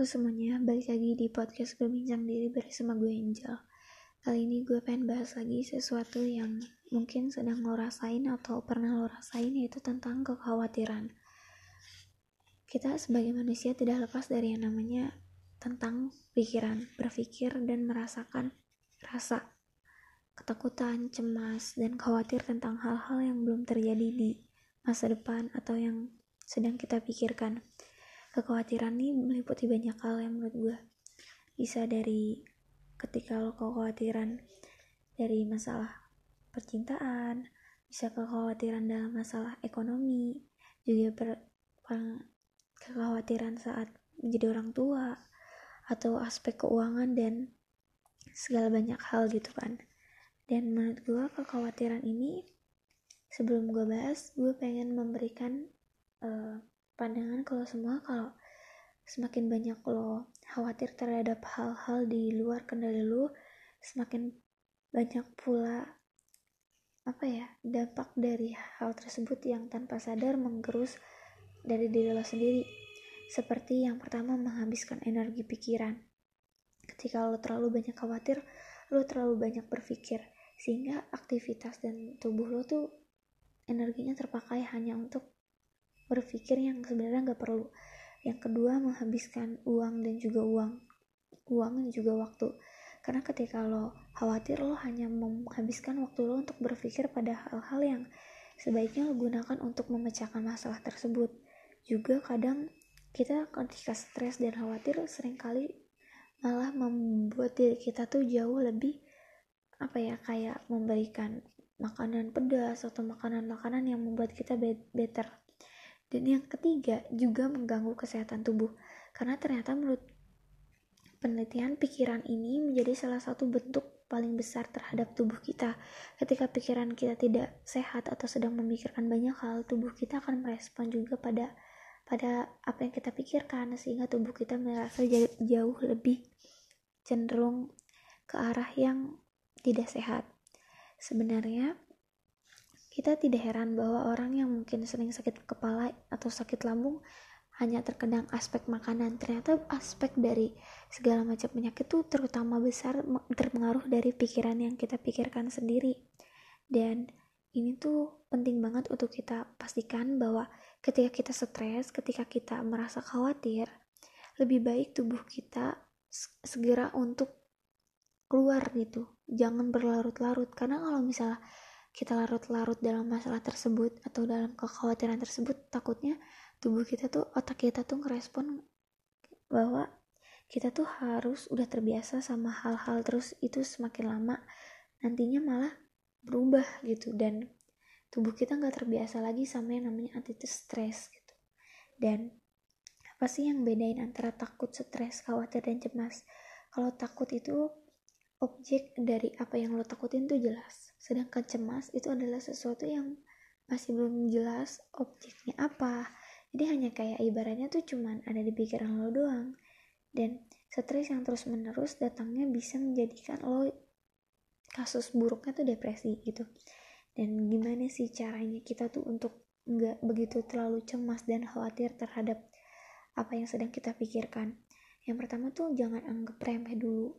Halo semuanya, balik lagi di podcast Berbincang Diri bersama gue Angel. Kali ini gue pengen bahas lagi sesuatu yang mungkin sedang lo rasain atau pernah lo rasain yaitu tentang kekhawatiran. Kita sebagai manusia tidak lepas dari yang namanya tentang pikiran, berpikir dan merasakan rasa ketakutan, cemas, dan khawatir tentang hal-hal yang belum terjadi di masa depan atau yang sedang kita pikirkan kekhawatiran ini meliputi banyak hal yang menurut gue bisa dari ketika lo kekhawatiran dari masalah percintaan bisa kekhawatiran dalam masalah ekonomi juga per, kekhawatiran saat menjadi orang tua atau aspek keuangan dan segala banyak hal gitu kan. Dan menurut gue kekhawatiran ini sebelum gue bahas gue pengen memberikan uh, pandangan kalau semua kalau semakin banyak lo khawatir terhadap hal-hal di luar kendali lo semakin banyak pula apa ya dampak dari hal tersebut yang tanpa sadar menggerus dari diri lo sendiri. Seperti yang pertama menghabiskan energi pikiran. Ketika lo terlalu banyak khawatir lo terlalu banyak berpikir sehingga aktivitas dan tubuh lo tuh energinya terpakai hanya untuk berpikir yang sebenarnya nggak perlu. Yang kedua menghabiskan uang dan juga uang uang dan juga waktu. Karena ketika lo khawatir lo hanya menghabiskan waktu lo untuk berpikir pada hal-hal yang sebaiknya lo gunakan untuk memecahkan masalah tersebut. Juga kadang kita ketika stres dan khawatir sering kali malah membuat diri kita tuh jauh lebih apa ya kayak memberikan makanan pedas atau makanan-makanan yang membuat kita better dan yang ketiga juga mengganggu kesehatan tubuh karena ternyata menurut penelitian pikiran ini menjadi salah satu bentuk paling besar terhadap tubuh kita. Ketika pikiran kita tidak sehat atau sedang memikirkan banyak hal, tubuh kita akan merespon juga pada pada apa yang kita pikirkan sehingga tubuh kita merasa jauh lebih cenderung ke arah yang tidak sehat. Sebenarnya kita tidak heran bahwa orang yang mungkin sering sakit kepala atau sakit lambung hanya terkadang aspek makanan. Ternyata aspek dari segala macam penyakit itu terutama besar terpengaruh dari pikiran yang kita pikirkan sendiri. Dan ini tuh penting banget untuk kita pastikan bahwa ketika kita stres, ketika kita merasa khawatir, lebih baik tubuh kita segera untuk keluar gitu. Jangan berlarut-larut karena kalau misalnya kita larut-larut dalam masalah tersebut atau dalam kekhawatiran tersebut takutnya tubuh kita tuh otak kita tuh ngerespon bahwa kita tuh harus udah terbiasa sama hal-hal terus itu semakin lama nantinya malah berubah gitu. Dan tubuh kita nggak terbiasa lagi sama yang namanya anti stres gitu. Dan apa sih yang bedain antara takut stres khawatir dan cemas? Kalau takut itu objek dari apa yang lo takutin tuh jelas. Sedangkan cemas itu adalah sesuatu yang masih belum jelas objeknya apa. Jadi hanya kayak ibaratnya tuh cuman ada di pikiran lo doang. Dan stres yang terus menerus datangnya bisa menjadikan lo kasus buruknya tuh depresi gitu. Dan gimana sih caranya kita tuh untuk nggak begitu terlalu cemas dan khawatir terhadap apa yang sedang kita pikirkan? Yang pertama tuh jangan anggap remeh dulu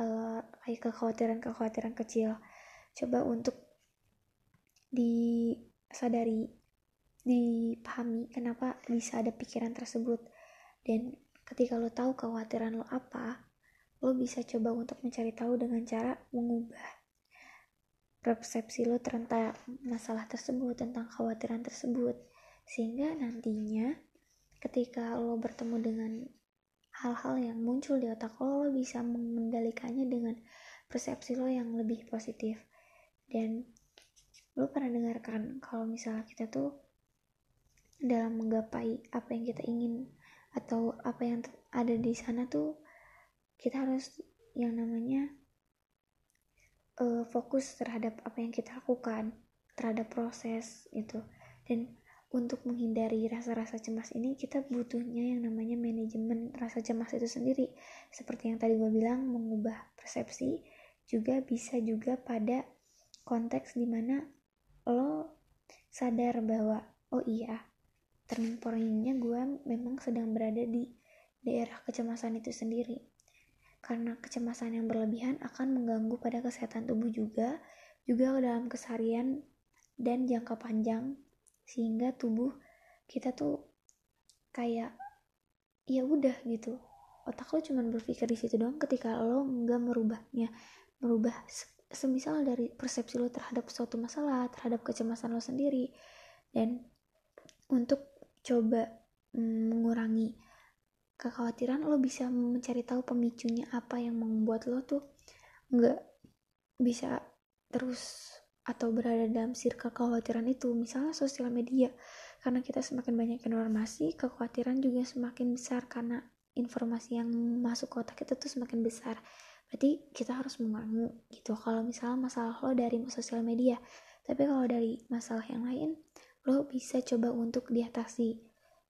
uh, kayak kekhawatiran-kekhawatiran kecil. Coba untuk disadari dipahami kenapa bisa ada pikiran tersebut. Dan ketika lo tahu kekhawatiran lo apa lo bisa coba untuk mencari tahu dengan cara mengubah persepsi lo tentang masalah tersebut tentang kekhawatiran tersebut. Sehingga nantinya ketika lo bertemu dengan hal-hal yang muncul di otak lo, lo bisa mengendalikannya dengan persepsi lo yang lebih positif. Dan lo pernah dengarkan kalau misalnya kita tuh dalam menggapai apa yang kita ingin atau apa yang ada di sana tuh kita harus yang namanya uh, fokus terhadap apa yang kita lakukan terhadap proses gitu. Dan untuk menghindari rasa-rasa cemas ini kita butuhnya yang namanya manajemen rasa cemas itu sendiri seperti yang tadi gue bilang mengubah persepsi juga bisa juga pada konteks di mana lo sadar bahwa oh iya turning pointnya gue memang sedang berada di daerah kecemasan itu sendiri. Karena kecemasan yang berlebihan akan mengganggu pada kesehatan tubuh juga, juga dalam keseharian dan jangka panjang, sehingga tubuh kita tuh kayak ya udah gitu. Otak lo cuman berpikir di situ doang ketika lo nggak merubahnya merubah semisal dari persepsi lo terhadap suatu masalah terhadap kecemasan lo sendiri. Dan untuk coba mm, mengurangi kekhawatiran lo bisa mencari tahu pemicunya apa yang membuat lo tuh nggak bisa terus atau berada dalam circle kekhawatiran itu misalnya sosial media karena kita semakin banyak informasi kekhawatiran juga semakin besar karena informasi yang masuk ke otak kita tuh semakin besar. Berarti kita harus mengurangi gitu. Kalau misalnya masalah lo dari sosial media tapi kalau dari masalah yang lain lo bisa coba untuk diatasi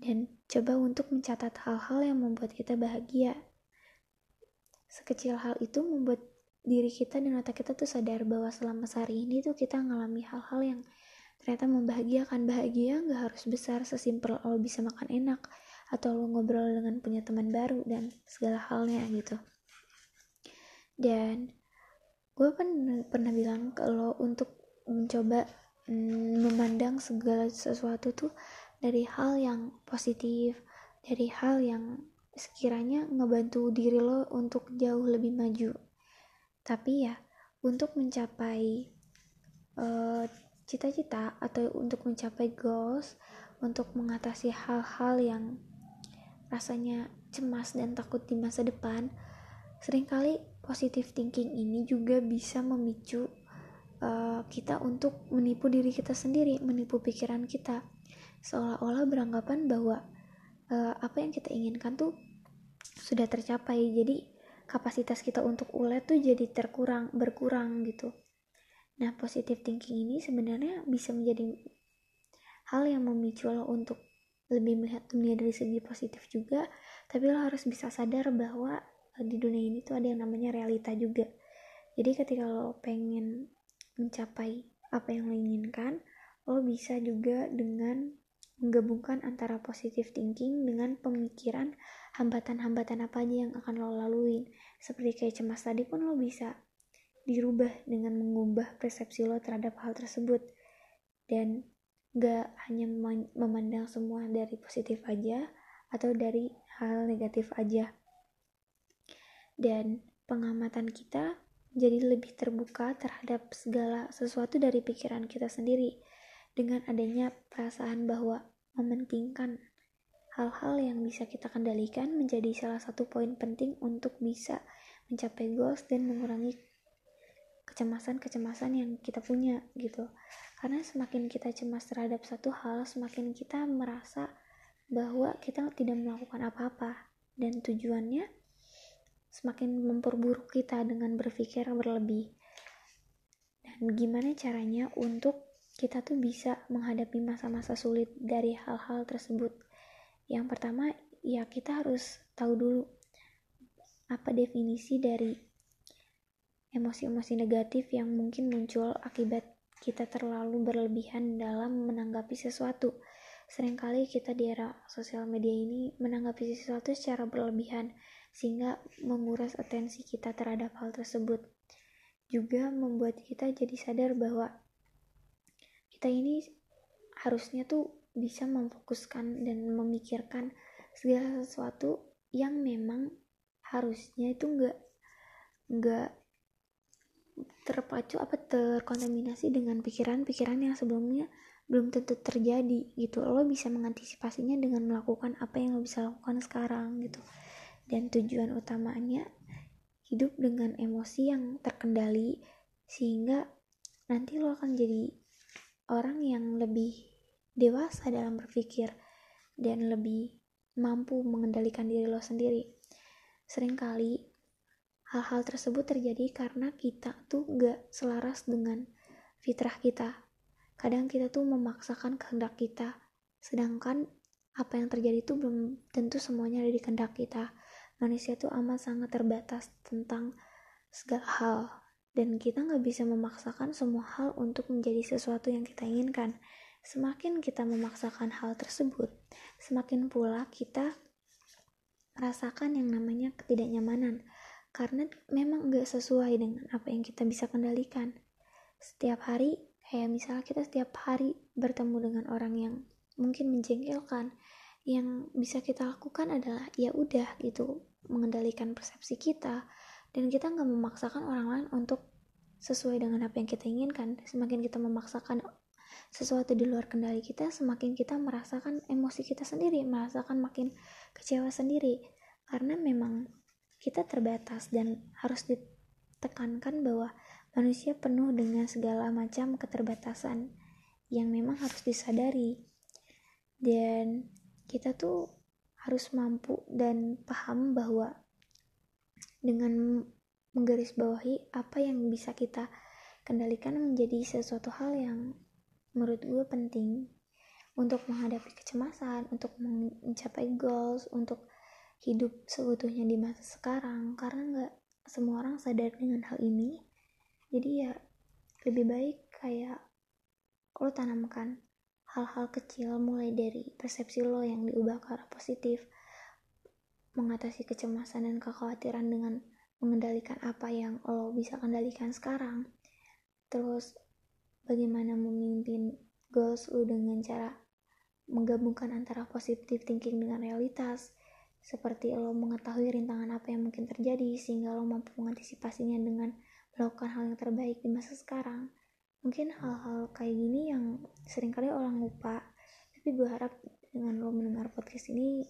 dan coba untuk mencatat hal-hal yang membuat kita bahagia. Sekecil hal itu membuat diri kita dan otak kita tuh sadar bahwa selama sehari ini tuh kita ngalami hal-hal yang ternyata membahagiakan. Bahagia nggak harus besar sesimpel lo bisa makan enak atau lo ngobrol dengan punya teman baru dan segala halnya gitu. Dan gue kan pernah bilang kalau untuk mencoba mm, memandang segala sesuatu tuh dari hal yang positif dari hal yang sekiranya ngebantu diri lo untuk jauh lebih maju tapi ya untuk mencapai eh, cita-cita atau untuk mencapai goals untuk mengatasi hal-hal yang rasanya cemas dan takut di masa depan sering kali positive thinking ini juga bisa memicu uh, kita untuk menipu diri kita sendiri, menipu pikiran kita, seolah-olah beranggapan bahwa uh, apa yang kita inginkan tuh sudah tercapai. Jadi kapasitas kita untuk ulet tuh jadi terkurang, berkurang gitu. Nah, positive thinking ini sebenarnya bisa menjadi hal yang memicu lo untuk lebih melihat dunia dari segi positif juga, tapi lo harus bisa sadar bahwa di dunia ini tuh ada yang namanya realita juga jadi ketika lo pengen mencapai apa yang lo inginkan lo bisa juga dengan menggabungkan antara positive thinking dengan pemikiran hambatan-hambatan apa aja yang akan lo laluin. Seperti kayak cemas tadi pun lo bisa dirubah dengan mengubah persepsi lo terhadap hal tersebut. Dan gak hanya memandang semua dari positif aja atau dari hal negatif aja. Dan pengamatan kita jadi lebih terbuka terhadap segala sesuatu dari pikiran kita sendiri. Dengan adanya perasaan bahwa mementingkan hal-hal yang bisa kita kendalikan menjadi salah satu poin penting untuk bisa mencapai goals dan mengurangi kecemasan-kecemasan yang kita punya gitu karena semakin kita cemas terhadap satu hal semakin kita merasa bahwa kita tidak melakukan apa-apa dan tujuannya semakin memperburuk kita dengan berpikir berlebih. Dan gimana caranya untuk kita tuh bisa menghadapi masa-masa sulit dari hal-hal tersebut. Yang pertama, ya kita harus tahu dulu apa definisi dari emosi-emosi negatif yang mungkin muncul akibat kita terlalu berlebihan dalam menanggapi sesuatu. Seringkali kita di era sosial media ini menanggapi sesuatu secara berlebihan, sehingga menguras atensi kita terhadap hal tersebut. Juga membuat kita jadi sadar bahwa kita ini harusnya tuh bisa memfokuskan dan memikirkan segala sesuatu yang memang harusnya itu enggak enggak terpacu apa terkontaminasi dengan pikiran-pikiran yang sebelumnya belum tentu terjadi gitu. Lo bisa mengantisipasinya dengan melakukan apa yang lo bisa lakukan sekarang gitu. Dan tujuan utamanya hidup dengan emosi yang terkendali sehingga nanti lo akan jadi orang yang lebih dewasa dalam berpikir dan lebih mampu mengendalikan diri lo sendiri. Seringkali hal-hal tersebut terjadi karena kita tuh gak selaras dengan fitrah kita. Kadang kita tuh memaksakan kehendak kita, sedangkan apa yang terjadi itu belum tentu semuanya ada di kehendak kita manusia tuh amat sangat terbatas tentang segala hal dan kita nggak bisa memaksakan semua hal untuk menjadi sesuatu yang kita inginkan semakin kita memaksakan hal tersebut semakin pula kita merasakan yang namanya ketidaknyamanan. Karena memang gak sesuai dengan apa yang kita bisa kendalikan. Setiap hari kayak misalnya kita setiap hari bertemu dengan orang yang mungkin menjengkelkan yang bisa kita lakukan adalah ya udah gitu mengendalikan persepsi kita. Dan kita nggak memaksakan orang lain untuk sesuai dengan apa yang kita inginkan. Semakin kita memaksakan sesuatu di luar kendali kita semakin kita merasakan emosi kita sendiri merasakan makin kecewa sendiri. Karena memang kita terbatas dan harus ditekankan bahwa manusia penuh dengan segala macam keterbatasan yang memang harus disadari. Dan kita tuh harus mampu dan paham bahwa dengan menggarisbawahi apa yang bisa kita kendalikan menjadi sesuatu hal yang menurut gue penting untuk menghadapi kecemasan, untuk mencapai goals, untuk hidup seutuhnya di masa sekarang. Karena nggak semua orang sadar dengan hal ini. Jadi ya lebih baik kayak lo tanamkan hal-hal kecil mulai dari persepsi lo yang diubah ke arah positif mengatasi kecemasan dan kekhawatiran dengan mengendalikan apa yang lo bisa kendalikan sekarang. Terus bagaimana memimpin goals lo dengan cara menggabungkan antara positive thinking dengan realitas. Seperti lo mengetahui rintangan apa yang mungkin terjadi sehingga lo mampu mengantisipasinya dengan melakukan hal yang terbaik di masa sekarang. Mungkin hal-hal kayak gini yang sering kali orang lupa tapi gue harap dengan lo mendengar podcast ini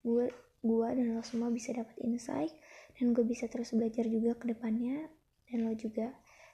gue gue dan lo semua bisa dapat insight dan gue bisa terus belajar juga ke depannya dan lo juga